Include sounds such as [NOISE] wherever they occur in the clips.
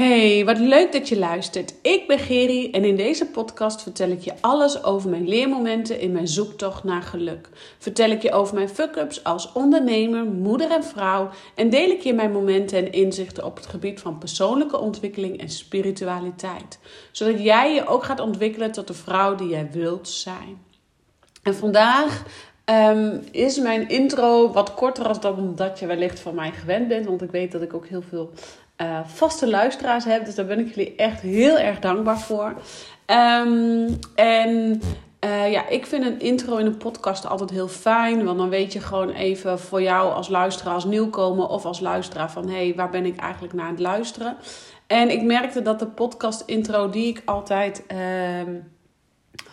Hey, wat leuk dat je luistert. Ik ben Geri en in deze podcast vertel ik je alles over mijn leermomenten in mijn zoektocht naar geluk. Vertel ik je over mijn fuck-ups als ondernemer, moeder en vrouw en deel ik je mijn momenten en inzichten op het gebied van persoonlijke ontwikkeling en spiritualiteit. Zodat jij je ook gaat ontwikkelen tot de vrouw die jij wilt zijn. En vandaag ehm, is mijn intro wat korter dan dat je wellicht van mij gewend bent. Want ik weet dat ik ook heel veel uh, vaste luisteraars heb. Dus daar ben ik jullie echt heel erg dankbaar voor. Um, en uh, ja, ik vind een intro in een podcast altijd heel fijn. Want dan weet je gewoon even voor jou als luisteraar, als nieuwkomer of als luisteraar van hé, hey, waar ben ik eigenlijk naar het luisteren? En ik merkte dat de podcast intro die ik altijd uh,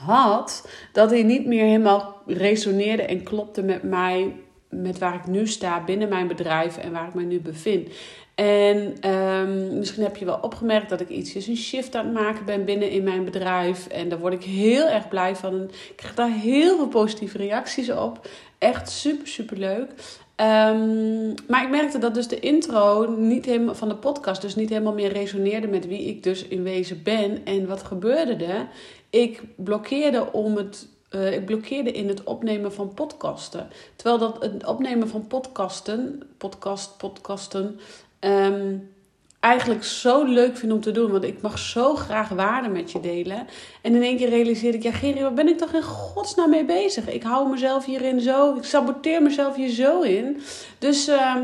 had, dat die niet meer helemaal resoneerde en klopte met mij, met waar ik nu sta binnen mijn bedrijf en waar ik me nu bevind. En um, misschien heb je wel opgemerkt dat ik ietsjes een shift aan het maken ben binnen in mijn bedrijf. En daar word ik heel erg blij van. Ik krijg daar heel veel positieve reacties op. Echt super, super leuk. Um, maar ik merkte dat dus de intro niet helemaal, van de podcast dus niet helemaal meer resoneerde met wie ik dus in wezen ben. En wat gebeurde er? Ik blokkeerde om het uh, ik blokkeerde in het opnemen van podcasten. Terwijl dat het opnemen van podcasten, podcast, podcasten, um, eigenlijk zo leuk vind om te doen. Want ik mag zo graag waarde met je delen. En in één keer realiseerde ik, ja Gerrie, waar ben ik toch in godsnaam mee bezig? Ik hou mezelf hierin zo, ik saboteer mezelf hier zo in. Dus uh,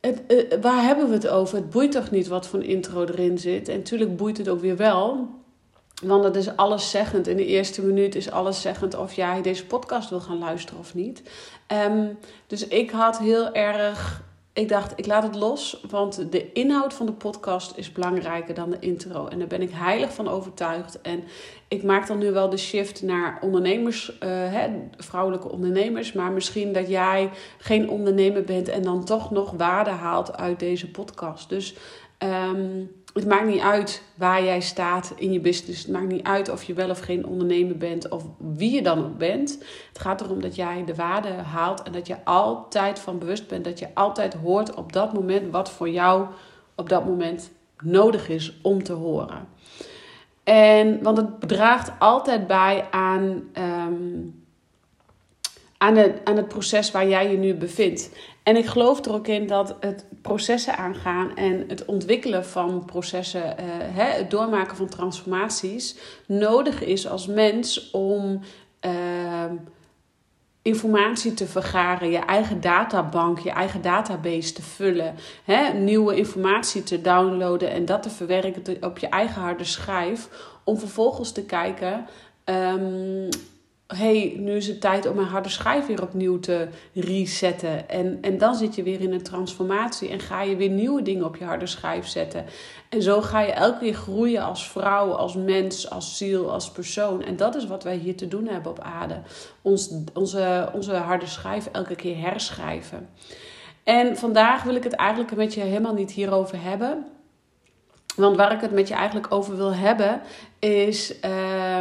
het, uh, waar hebben we het over? Het boeit toch niet wat voor intro erin zit? En natuurlijk boeit het ook weer wel. Want het is alleszeggend. In de eerste minuut is alleszeggend of jij deze podcast wil gaan luisteren of niet. Um, dus ik had heel erg ik dacht, ik laat het los, want de inhoud van de podcast is belangrijker dan de intro. En daar ben ik heilig van overtuigd. En ik maak dan nu wel de shift naar ondernemers, uh, hè, vrouwelijke ondernemers. Maar misschien dat jij geen ondernemer bent en dan toch nog waarde haalt uit deze podcast. Dus um, het maakt niet uit waar jij staat in je business. Het maakt niet uit of je wel of geen ondernemer bent of wie je dan ook bent. Het gaat erom dat jij de waarde haalt en dat je altijd van bewust bent. Dat je altijd hoort op dat moment wat voor jou op dat moment nodig is om te horen. En, want het draagt altijd bij aan, um, aan, het, aan het proces waar jij je nu bevindt. En ik geloof er ook in dat het processen aangaan en het ontwikkelen van processen, uh, hè, het doormaken van transformaties, nodig is als mens om uh, informatie te vergaren, je eigen databank, je eigen database te vullen, hè, nieuwe informatie te downloaden en dat te verwerken op je eigen harde schijf, om vervolgens te kijken. Um, hey, nu is het tijd om mijn harde schijf weer opnieuw te resetten. En, en dan zit je weer in een transformatie en ga je weer nieuwe dingen op je harde schijf zetten. En zo ga je elke keer groeien als vrouw, als mens, als ziel, als persoon. En dat is wat wij hier te doen hebben op aarde. Ons, onze, onze harde schijf elke keer herschrijven. En vandaag wil ik het eigenlijk met je helemaal niet hierover hebben. Want waar ik het met je eigenlijk over wil hebben, is: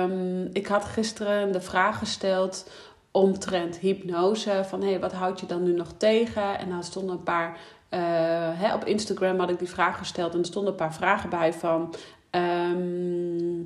um, ik had gisteren de vraag gesteld omtrent hypnose. Van hé, hey, wat houd je dan nu nog tegen? En dan stonden een paar. Uh, hè, op Instagram had ik die vraag gesteld en er stonden een paar vragen bij van. Um,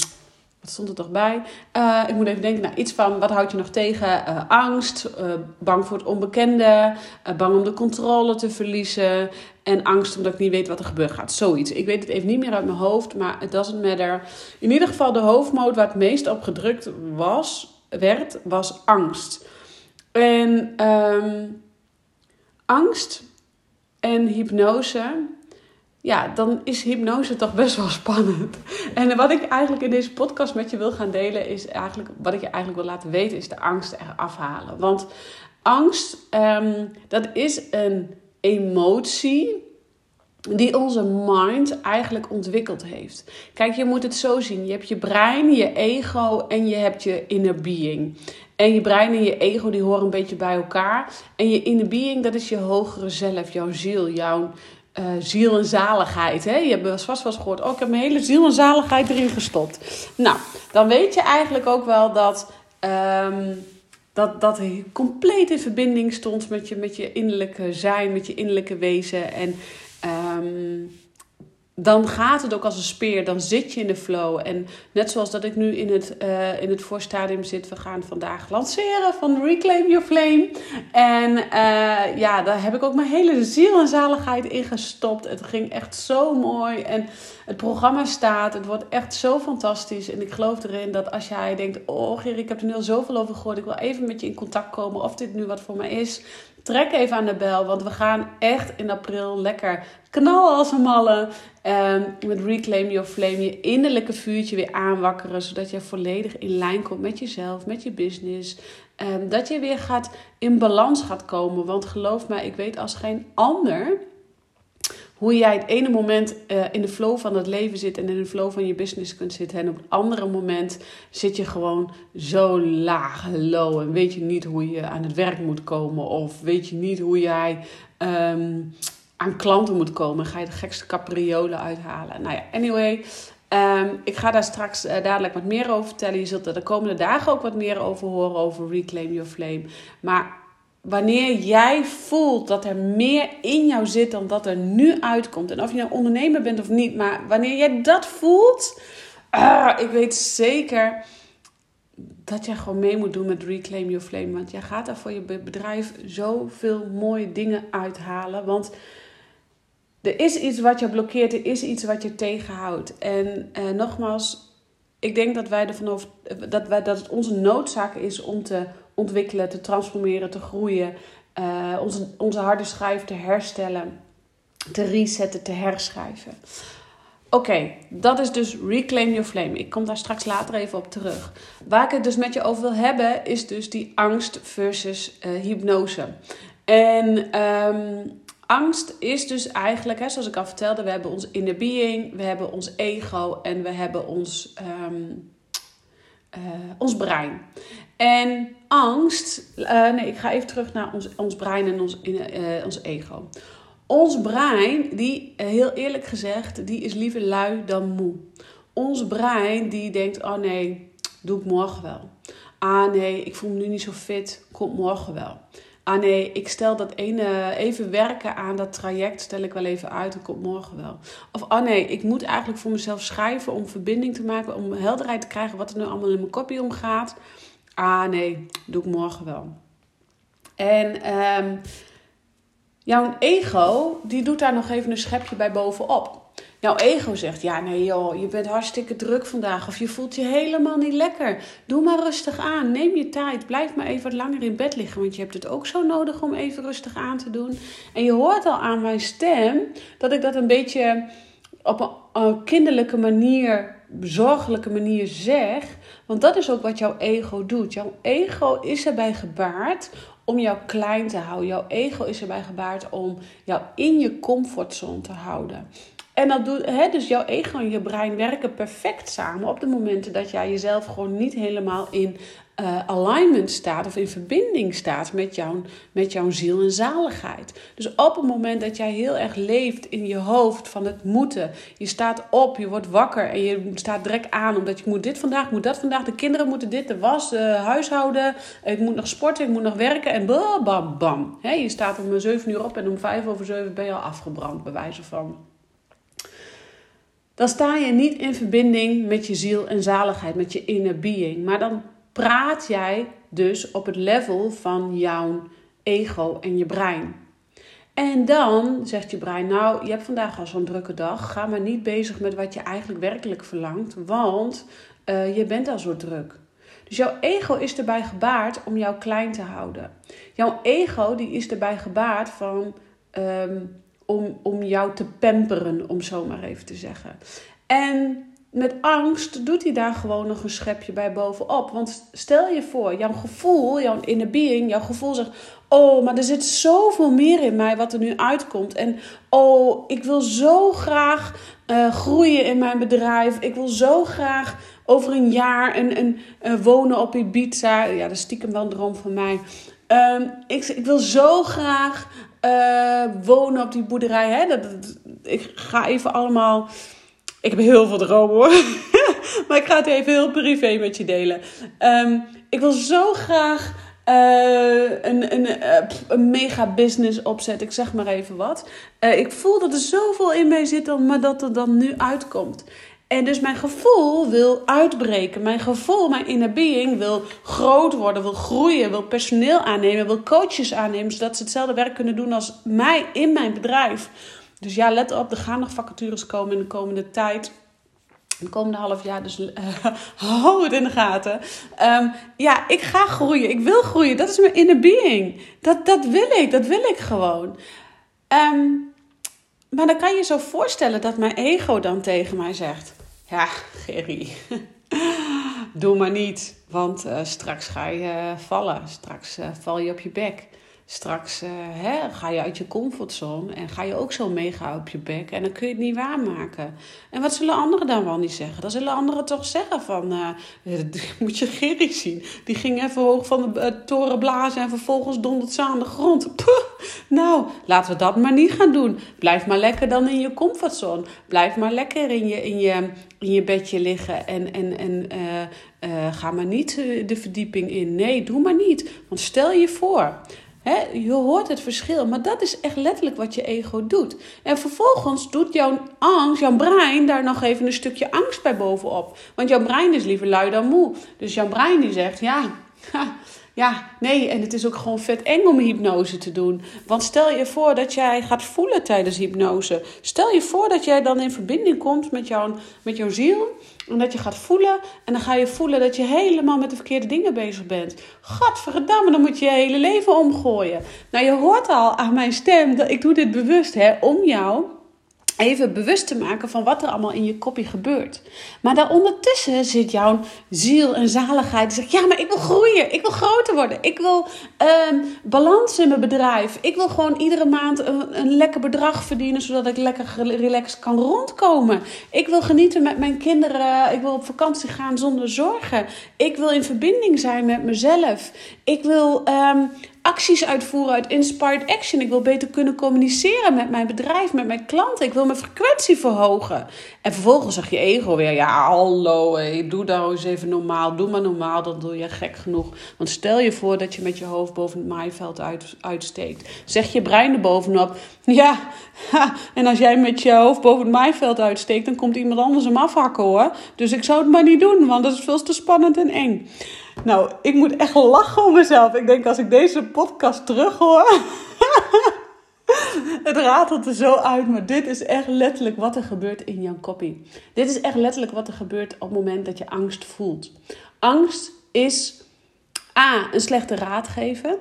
wat stond er toch bij? Uh, ik moet even denken naar iets van wat houd je nog tegen? Uh, angst, uh, bang voor het onbekende, bang om de controle te verliezen en angst omdat ik niet weet wat er gebeuren gaat. Zoiets. Ik weet het even niet meer uit mijn hoofd, maar het doesn't matter. In ieder geval de hoofdmoot waar het meest op gedrukt was, werd, was angst. En um, angst en hypnose ja, dan is hypnose toch best wel spannend. En wat ik eigenlijk in deze podcast met je wil gaan delen, is eigenlijk wat ik je eigenlijk wil laten weten, is de angst eraf halen. Want angst, um, dat is een emotie die onze mind eigenlijk ontwikkeld heeft. Kijk, je moet het zo zien. Je hebt je brein, je ego en je hebt je inner being. En je brein en je ego die horen een beetje bij elkaar. En je inner being, dat is je hogere zelf, jouw ziel, jouw uh, ziel en zaligheid. Hè? Je hebt vast wel eens gehoord, oh, ik heb mijn hele ziel en zaligheid erin gestopt. Nou, dan weet je eigenlijk ook wel dat, um, dat, dat compleet in verbinding stond met je, met je innerlijke zijn, met je innerlijke wezen. En um, dan gaat het ook als een speer. Dan zit je in de flow. En net zoals dat ik nu in het, uh, in het voorstadium zit. We gaan vandaag lanceren van Reclaim Your Flame. En uh, ja, daar heb ik ook mijn hele ziel en zaligheid in gestopt. Het ging echt zo mooi. En het programma staat. Het wordt echt zo fantastisch. En ik geloof erin dat als jij denkt... Oh Gerrie, ik heb er nu al zoveel over gehoord. Ik wil even met je in contact komen. Of dit nu wat voor mij is. Trek even aan de bel. Want we gaan echt in april lekker knallen als een malle. Um, met Reclaim Your Flame. Je innerlijke vuurtje weer aanwakkeren. Zodat je volledig in lijn komt met jezelf. Met je business. Um, dat je weer gaat in balans gaat komen. Want geloof mij, ik weet als geen ander hoe jij het ene moment uh, in de flow van het leven zit en in de flow van je business kunt zitten. En op het andere moment zit je gewoon zo laag, low. En weet je niet hoe je aan het werk moet komen. Of weet je niet hoe jij um, aan klanten moet komen. Ga je de gekste capriolen uithalen. Nou ja, anyway. Um, ik ga daar straks uh, dadelijk wat meer over vertellen. Je zult er de komende dagen ook wat meer over horen over Reclaim Your Flame. Maar wanneer jij voelt dat er meer in jou zit dan dat er nu uitkomt. En of je nou ondernemer bent of niet, maar wanneer jij dat voelt, uh, ik weet zeker dat jij gewoon mee moet doen met Reclaim Your Flame. Want jij gaat daar voor je bedrijf zoveel mooie dingen uithalen. Want er is iets wat je blokkeert, er is iets wat je tegenhoudt. En uh, nogmaals, ik denk dat wij ervan over, dat, wij, dat het onze noodzaak is om te ontwikkelen, te transformeren, te groeien. Uh, onze, onze harde schijf te herstellen, te resetten, te herschrijven. Oké, dat is dus Reclaim Your Flame. Ik kom daar straks later even op terug. Waar ik het dus met je over wil hebben, is dus die angst versus uh, hypnose. En um, angst is dus eigenlijk, hè, zoals ik al vertelde, we hebben ons inner being, we hebben ons ego en we hebben ons, um, uh, ons brein. En angst, uh, nee, ik ga even terug naar ons, ons brein en ons, uh, ons ego. Ons brein, die heel eerlijk gezegd, die is liever lui dan moe. Ons brein die denkt, oh nee, doe ik morgen wel. Ah nee, ik voel me nu niet zo fit, komt morgen wel. Ah nee, ik stel dat ene even werken aan dat traject, stel ik wel even uit, dat komt morgen wel. Of ah nee, ik moet eigenlijk voor mezelf schrijven om verbinding te maken, om helderheid te krijgen wat er nu allemaal in mijn kopje omgaat. Ah nee, doe ik morgen wel. En um, jouw ego, die doet daar nog even een schepje bij bovenop. Jouw ego zegt, ja nee joh, je bent hartstikke druk vandaag of je voelt je helemaal niet lekker. Doe maar rustig aan, neem je tijd, blijf maar even wat langer in bed liggen, want je hebt het ook zo nodig om even rustig aan te doen. En je hoort al aan mijn stem dat ik dat een beetje op een, kinderlijke manier, zorgelijke manier zeg. Want dat is ook wat jouw ego doet. Jouw ego is erbij gebaard om jou klein te houden. Jouw ego is erbij gebaard om jou in je comfortzone te houden. En dat doet, hè, dus jouw ego en je brein werken perfect samen op de momenten dat jij jezelf gewoon niet helemaal in uh, alignment staat of in verbinding staat met jouw, met jouw ziel en zaligheid. Dus op het moment dat jij heel erg leeft in je hoofd van het moeten, je staat op, je wordt wakker en je staat direct aan omdat je moet dit vandaag, moet dat vandaag, de kinderen moeten dit, de was, de huishouden, ik moet nog sporten, ik moet nog werken en bam, bam, bam. Je staat om 7 uur op en om 5 over 7 ben je al afgebrand, bij wijze van dan sta je niet in verbinding met je ziel en zaligheid, met je inner being. Maar dan praat jij dus op het level van jouw ego en je brein. En dan zegt je brein, nou, je hebt vandaag al zo'n drukke dag. Ga maar niet bezig met wat je eigenlijk werkelijk verlangt, want uh, je bent al zo druk. Dus jouw ego is erbij gebaard om jou klein te houden. Jouw ego die is erbij gebaard van um, om, om jou te pamperen, om zo maar even te zeggen. En met angst doet hij daar gewoon nog een schepje bij bovenop. Want stel je voor, jouw gevoel, jouw inner being, jouw gevoel zegt: Oh, maar er zit zoveel meer in mij wat er nu uitkomt. En oh, ik wil zo graag uh, groeien in mijn bedrijf. Ik wil zo graag over een jaar en, en uh, wonen op Ibiza. Ja, dat is stiekem wel een droom van mij. Um, ik, ik wil zo graag uh, wonen op die boerderij. Hè? Dat, ik ga even allemaal. Ik heb heel veel dromen hoor. [LAUGHS] maar ik ga het even heel privé met je delen. Um, ik wil zo graag uh, een, een, uh, een mega business opzet. Ik zeg maar even wat. Ik voel dat er zoveel in mij zit, maar dat er dan nu uitkomt. En dus mijn gevoel wil uitbreken. Mijn gevoel, mijn inner being wil groot worden, wil groeien, wil personeel aannemen, wil coaches aannemen, zodat ze hetzelfde werk kunnen doen als mij in mijn bedrijf. Dus ja, let op, er gaan nog vacatures komen in de komende tijd. De komende half jaar, dus uh, [LAUGHS] hou het in de gaten. Um, ja, ik ga groeien. Ik wil groeien. Dat is mijn inner being. Dat, dat wil ik. Dat wil ik gewoon. Um, maar dan kan je zo voorstellen dat mijn ego dan tegen mij zegt: Ja, Gerry, doe maar niet. Want uh, straks ga je vallen. Straks uh, val je op je bek. Straks uh, hè, ga je uit je comfortzone en ga je ook zo mega op je bek. En dan kun je het niet waarmaken. En wat zullen anderen dan wel niet zeggen? Dan zullen anderen toch zeggen van... [LAUGHS] Uh, moet je Gerry zien. Die ging even hoog van de toren blazen en vervolgens dondert ze aan de grond. [LAUGHS] Nou, laten we dat maar niet gaan doen. Blijf maar lekker dan in je comfortzone. Blijf maar lekker in je, in je, in je bedje liggen. En, en, en ga maar niet de verdieping in. Nee, doe maar niet. Want stel je voor... Je hoort het verschil, maar dat is echt letterlijk wat je ego doet. En vervolgens doet jouw angst, jouw brein, daar nog even een stukje angst bij bovenop. Want jouw brein is liever lui dan moe. Dus jouw brein die zegt, ja, ja, nee, en het is ook gewoon vet eng om hypnose te doen. Want stel je voor dat jij gaat voelen tijdens hypnose. Stel je voor dat jij dan in verbinding komt met jouw, met jouw ziel. En dat je gaat voelen. En dan ga je voelen dat je helemaal met de verkeerde dingen bezig bent. Gadverdamme, dan moet je je hele leven omgooien. Nou, je hoort al aan mijn stem dat ik doe dit bewust hè, om jou even bewust te maken van wat er allemaal in je kopje gebeurt. Maar daarondertussen zit jouw ziel en zaligheid. Die zegt, ja, maar ik wil groeien. Ik wil groter worden. Ik wil uh, balans in mijn bedrijf. Ik wil gewoon iedere maand een, een, lekker bedrag verdienen... zodat ik lekker relaxed kan rondkomen. Ik wil genieten met mijn kinderen. Ik wil op vakantie gaan zonder zorgen. Ik wil in verbinding zijn met mezelf. Ik wil... Um, acties uitvoeren uit Inspired Action. Ik wil beter kunnen communiceren met mijn bedrijf, met mijn klanten. Ik wil mijn frequentie verhogen. En vervolgens zegt je ego weer: Ja, hallo, hey, doe nou eens even normaal. Doe maar normaal, dan doe je gek genoeg. Want stel je voor dat je met je hoofd boven het maaiveld uit, uitsteekt. Zeg je brein er bovenop: Ja, en als jij met je hoofd boven het maaiveld uitsteekt, dan komt iemand anders hem afhakken hoor. Dus ik zou het maar niet doen, want dat is veel te spannend en eng. Nou, ik moet echt lachen om mezelf. Ik denk als ik deze podcast terughoor. [LAUGHS] het ratelt er zo uit, maar dit is echt letterlijk wat er gebeurt in jouw kopie. Dit is echt letterlijk wat er gebeurt op het moment dat je angst voelt. Angst is A, een slechte raadgever.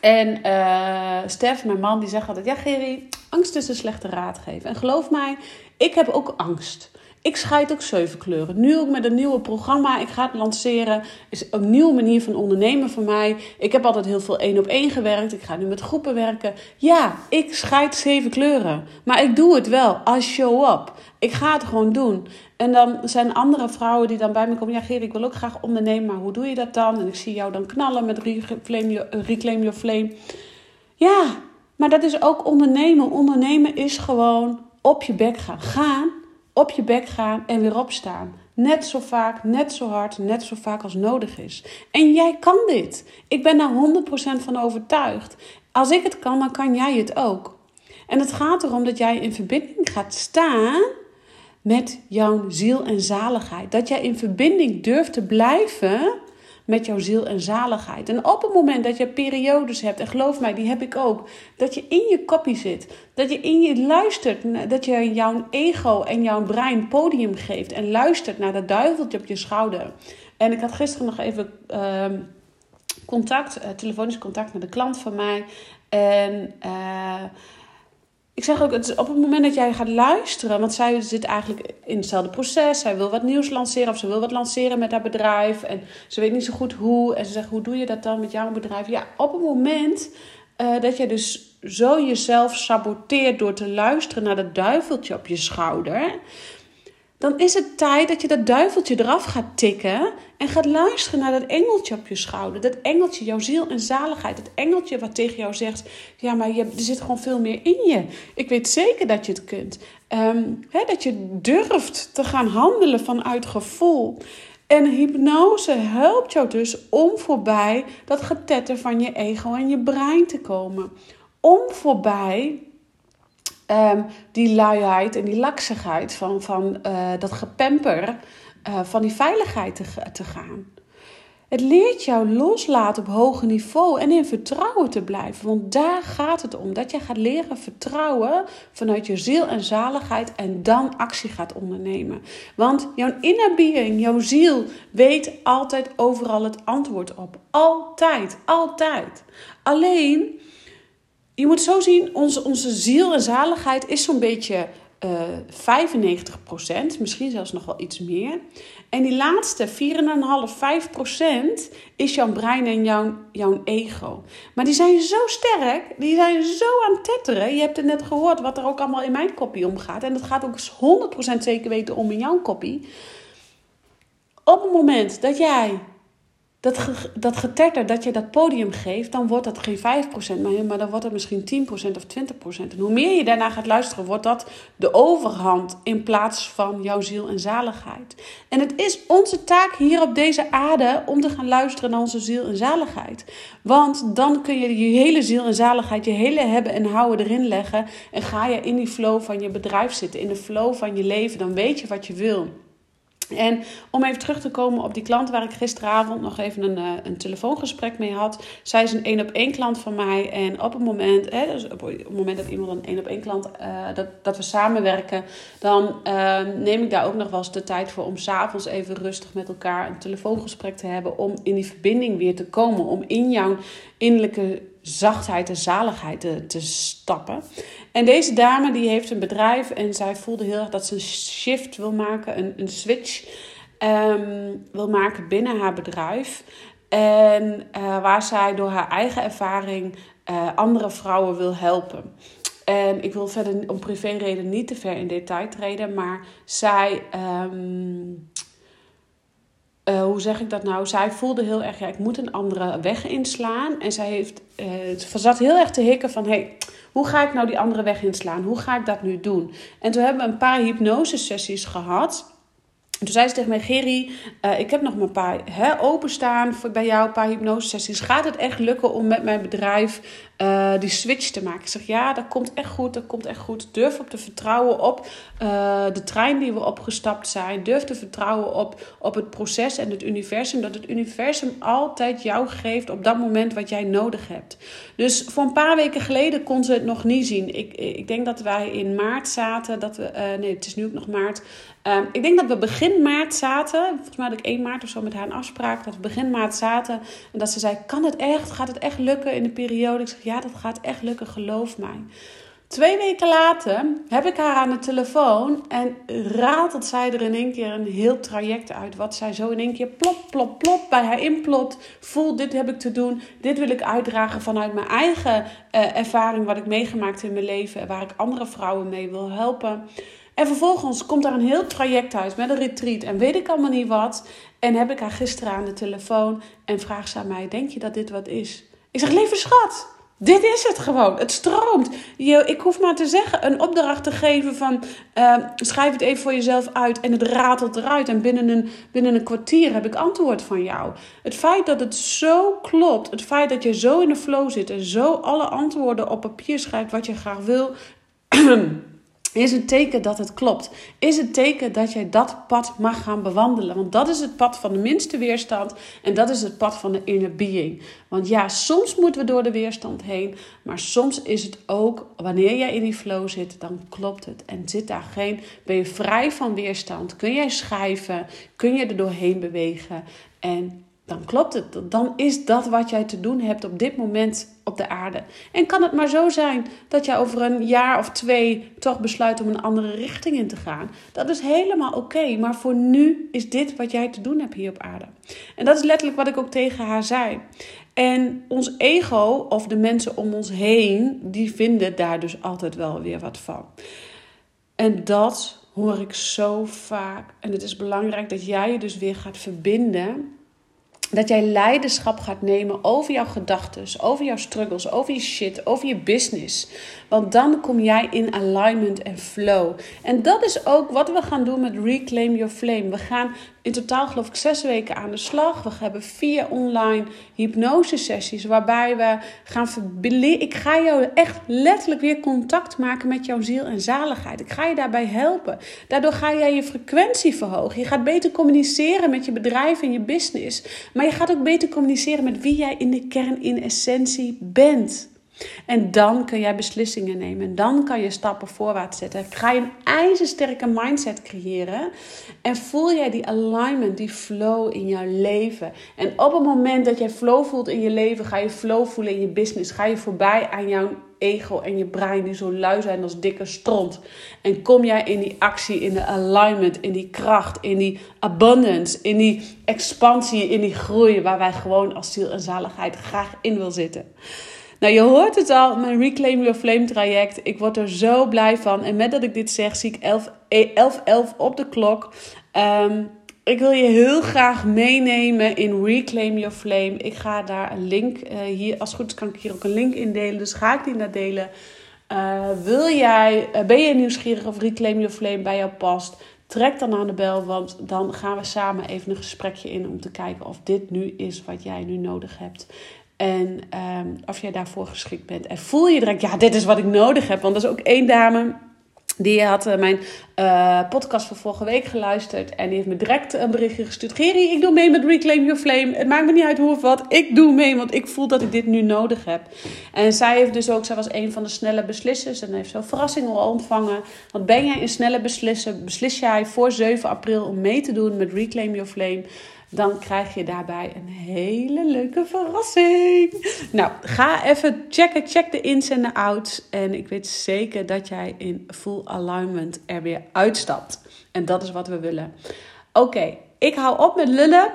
En uh, Stef, mijn man, die zegt altijd: Ja, Gerry, angst is een slechte raadgever. En geloof mij, ik heb ook angst. Ik scheid ook zeven kleuren. Nu ook met een nieuwe programma. Ik ga het lanceren. Is een nieuwe manier van ondernemen voor mij. Ik heb altijd heel veel één op één gewerkt. Ik ga nu met groepen werken. Ja, ik scheid zeven kleuren. Maar ik doe het wel. I show up. Ik ga het gewoon doen. En dan zijn andere vrouwen die dan bij me komen. Ja, Geer, ik wil ook graag ondernemen. Maar hoe doe je dat dan? En ik zie jou dan knallen met Reclaim Your, reclaim your Flame. Ja, maar dat is ook ondernemen. Ondernemen is gewoon op je bek gaan. Gaan op je bek gaan en weer opstaan. Net zo vaak, net zo hard, net zo vaak als nodig is. En jij kan dit. Ik ben daar 100% van overtuigd. Als ik het kan, dan kan jij het ook. En het gaat erom dat jij in verbinding gaat staan met jouw ziel en zaligheid. Dat jij in verbinding durft te blijven met jouw ziel en zaligheid. En op het moment dat je periodes hebt, en geloof mij, die heb ik ook, dat je in je kopie zit, dat je in je luistert, dat je jouw ego en jouw brein podium geeft en luistert naar dat duiveltje op je schouder. En ik had gisteren nog even uh, contact, uh, telefonisch contact met een klant van mij. En uh, ik zeg ook, op het moment dat jij gaat luisteren, want zij zit eigenlijk in hetzelfde proces. Zij wil wat nieuws lanceren of ze wil wat lanceren met haar bedrijf. En ze weet niet zo goed hoe. En ze zegt, hoe doe je dat dan met jouw bedrijf? Ja, op het moment uh, dat je dus zo jezelf saboteert door te luisteren naar dat duiveltje op je schouder dan is het tijd dat je dat duiveltje eraf gaat tikken en gaat luisteren naar dat engeltje op je schouder. Dat engeltje, jouw ziel en zaligheid. Dat engeltje wat tegen jou zegt: Ja, maar je, er zit gewoon veel meer in je. Ik weet zeker dat je het kunt. Um, dat je durft te gaan handelen vanuit gevoel. En hypnose helpt jou dus om voorbij dat getetter van je ego en je brein te komen. Om voorbij um, die luiheid en die laksigheid van, van uh, dat gepemper uh, van die veiligheid te, te gaan. Het leert jou loslaten op hoger niveau en in vertrouwen te blijven. Want daar gaat het om. Dat je gaat leren vertrouwen vanuit je ziel en zaligheid en dan actie gaat ondernemen. Want jouw inner being, jouw ziel, weet altijd overal het antwoord op. Altijd, altijd. Alleen, je moet zo zien, onze, onze ziel en zaligheid is zo'n beetje uh, eh, 95%, misschien zelfs nog wel iets meer. En die laatste 4,5, 5% is jouw brein en jouw, jouw ego. Maar die zijn zo sterk, die zijn zo aan het tetteren. Je hebt het net gehoord wat er ook allemaal in mijn kopie omgaat. En dat gaat ook 100% zeker weten om in jouw kopie. Op het moment dat jij dat, dat getetter, dat je dat podium geeft, dan wordt dat geen 5% meer, maar dan wordt het misschien 10% of 20%. En hoe meer je daarna gaat luisteren, wordt dat de overhand in plaats van jouw ziel en zaligheid. En het is onze taak hier op deze aarde om te gaan luisteren naar onze ziel en zaligheid. Want dan kun je je hele ziel en zaligheid, je hele hebben en houden erin leggen. En ga je in die flow van je bedrijf zitten, in de flow van je leven, dan weet je wat je wil. En om even terug te komen op die klant waar ik gisteravond nog even een, uh, een telefoongesprek mee had. Zij is een één op één klant van mij. En op het moment, hè, dus op, het moment dat iemand een één op één klant, uh, dat, dat we samenwerken, dan uh, neem ik daar ook nog wel eens de tijd voor om s'avonds even rustig met elkaar een telefoongesprek te hebben. Om in die verbinding weer te komen. Om in jouw innerlijke zachtheid en zaligheid te, te stappen. En deze dame die heeft een bedrijf en zij voelde heel erg dat ze een shift wil maken, een, een switch um, wil maken binnen haar bedrijf. En uh, waar zij door haar eigen ervaring uh, andere vrouwen wil helpen. En ik wil verder om privéreden niet te ver in detail treden, maar zij. Um, uh, hoe zeg ik dat nou? Zij voelde heel erg, ja, ik moet een andere weg inslaan. En zij heeft, uh, zat heel erg te hikken van, hey, hoe ga ik nou die andere weg inslaan? Hoe ga ik dat nu doen? En toen hebben we een paar hypnosesessies gehad. En toen zei ze tegen mij, Gerry, uh, ik heb nog maar een paar hè, openstaan voor, bij jou, een paar hypnosesessies. Gaat het echt lukken om met mijn bedrijf uh, die switch te maken? Ik zeg, ja, dat komt echt goed, dat komt echt goed. Durf op te vertrouwen op uh, de trein die we opgestapt zijn. Durf te vertrouwen op, op het proces en het universum. Dat het universum altijd jou geeft op dat moment wat jij nodig hebt. Dus voor een paar weken geleden kon ze het nog niet zien. Ik, ik denk dat wij in maart zaten, dat we, nee, het is nu ook nog maart. Um, ik denk dat we begin maart zaten. Volgens mij had ik 1 maart of zo met haar een afspraak. Dat we begin maart zaten. En dat ze zei: Kan het echt? Gaat het echt lukken in de periode? Ik zeg: Ja, dat gaat echt lukken, geloof mij. Twee weken later heb ik haar aan de telefoon en ratelt zij er in één keer een heel traject uit. Wat zij zo in één keer plop, plop, plop bij haar inplot. Voel, dit heb ik te doen. Dit wil ik uitdragen vanuit mijn eigen uh, ervaring, wat ik meegemaakt in mijn leven. Waar ik andere vrouwen mee wil helpen. En vervolgens komt daar een heel traject uit met een retreat en weet ik allemaal niet wat. En heb ik haar gisteren aan de telefoon en vraagt ze aan mij: Denk je dat dit wat is? Ik zeg: Lieve schat, dit is het gewoon. Het stroomt. Je, ik hoef maar te zeggen, een opdracht te geven van uh, schrijf het even voor jezelf uit en het ratelt eruit. En binnen een, binnen een kwartier heb ik antwoord van jou. Het feit dat het zo klopt, het feit dat je zo in de flow zit en zo alle antwoorden op papier schrijft wat je graag wil. [CLEARS THROAT] is een teken dat het klopt. Is het teken dat jij dat pad mag gaan bewandelen. Want dat is het pad van de minste weerstand. En dat is het pad van de inner being. Want ja, soms moeten we door de weerstand heen. Maar soms is het ook, wanneer jij in die flow zit, dan klopt het. En zit daar geen, ben je vrij van weerstand. Kun jij schrijven. Kun je er doorheen bewegen. En dan klopt het. Dan is dat wat jij te doen hebt op dit moment op de aarde. En kan het maar zo zijn dat jij over een jaar of twee toch besluit om een andere richting in te gaan. Dat is helemaal oké. maar voor nu is dit wat jij te doen hebt hier op aarde. En dat is letterlijk wat ik ook tegen haar zei. En ons ego of de mensen om ons heen, die vinden daar dus altijd wel weer wat van. En dat hoor ik zo vaak. En het is belangrijk dat jij je dus weer gaat verbinden dat jij leiderschap gaat nemen over jouw gedachten, over jouw struggles, over je shit, over je business. Want dan kom jij in alignment en flow. En dat is ook wat we gaan doen met Reclaim Your Flame. We gaan in totaal geloof ik zes weken aan de slag. We hebben vier online hypnose sessies waarbij we gaan. Ik ga jou echt letterlijk weer contact maken met jouw ziel en zaligheid. Ik ga je daarbij helpen. Daardoor ga jij je frequentie verhogen. Je gaat beter communiceren met je bedrijf en je business. Maar je gaat ook beter communiceren met wie jij in de kern, in essentie bent. En dan kun jij beslissingen nemen. En dan kan je stappen voorwaarts zetten. Ga je een ijzersterke mindset creëren. En voel jij die alignment, die flow in jouw leven. En op het moment dat jij flow voelt in je leven, ga je flow voelen in je business. Ga je voorbij aan jouw ego en je brein die zo lui zijn als dikke stront. En kom jij in die actie, in de alignment, in die kracht, in die abundance, in die expansie, in die groei waar wij gewoon als ziel en zaligheid graag in wil zitten. Nou, je hoort het al, mijn Reclaim Your Flame traject. Ik word er zo blij van. En met dat ik dit zeg, zie ik 11, 11, 11 op de klok. Um, ik wil je heel graag meenemen in Reclaim Your Flame. Ik ga daar een link, uh, hier, als goed kan ik hier ook een link in delen. Dus ga ik die naar delen. Uh, wil jij, ben je nieuwsgierig of Reclaim Your Flame bij jou past? Trek dan aan de bel, want dan gaan we samen even een gesprekje in om te kijken of dit nu is wat jij nu nodig hebt. En um, of jij daarvoor geschikt bent. En voel je direct, ja, dit is wat ik nodig heb. Want er is ook één dame. Die had uh, mijn uh, podcast van vorige week geluisterd. En die heeft me direct een berichtje gestuurd. Geri, ik doe mee met Reclaim Your Flame. Het maakt me niet uit hoe of wat. Ik doe mee, want ik voel dat ik dit nu nodig heb. En zij heeft dus ook, zij was een van de snelle beslissers. En heeft zo al ontvangen. Want ben jij een snelle beslisser? Beslis jij voor 7 april om mee te doen met Reclaim Your Flame? Dan krijg je daarbij een hele leuke verrassing. Nou, ga even checken. Check de ins en de outs. En ik weet zeker dat jij in full alignment er weer uitstapt. En dat is wat we willen. Oké, ik hou op met lullen.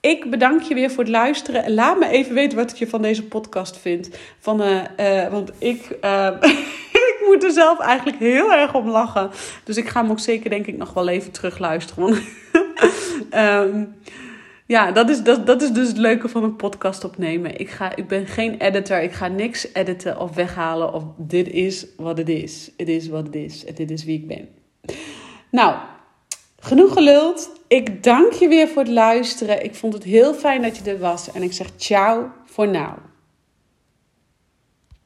Ik bedank je weer voor het luisteren. laat me even weten wat je van deze podcast vindt. Van, uh, want ik, uh, [LAUGHS] ik moet er zelf eigenlijk heel erg om lachen. Dus ik ga hem ook zeker, denk ik, nog wel even terug luisteren. um, [LAUGHS] ja, dat is, dat, dat is dus het leuke van een podcast opnemen. Ik, ga, ik ben geen editor. Ik ga niks editen of weghalen. Of dit is wat het is. Het is wat het is. En dit is wie ik ben. Nou, genoeg geluld. Ik dank je weer voor het luisteren. Ik vond het heel fijn dat je er was. En ik zeg ciao voor now.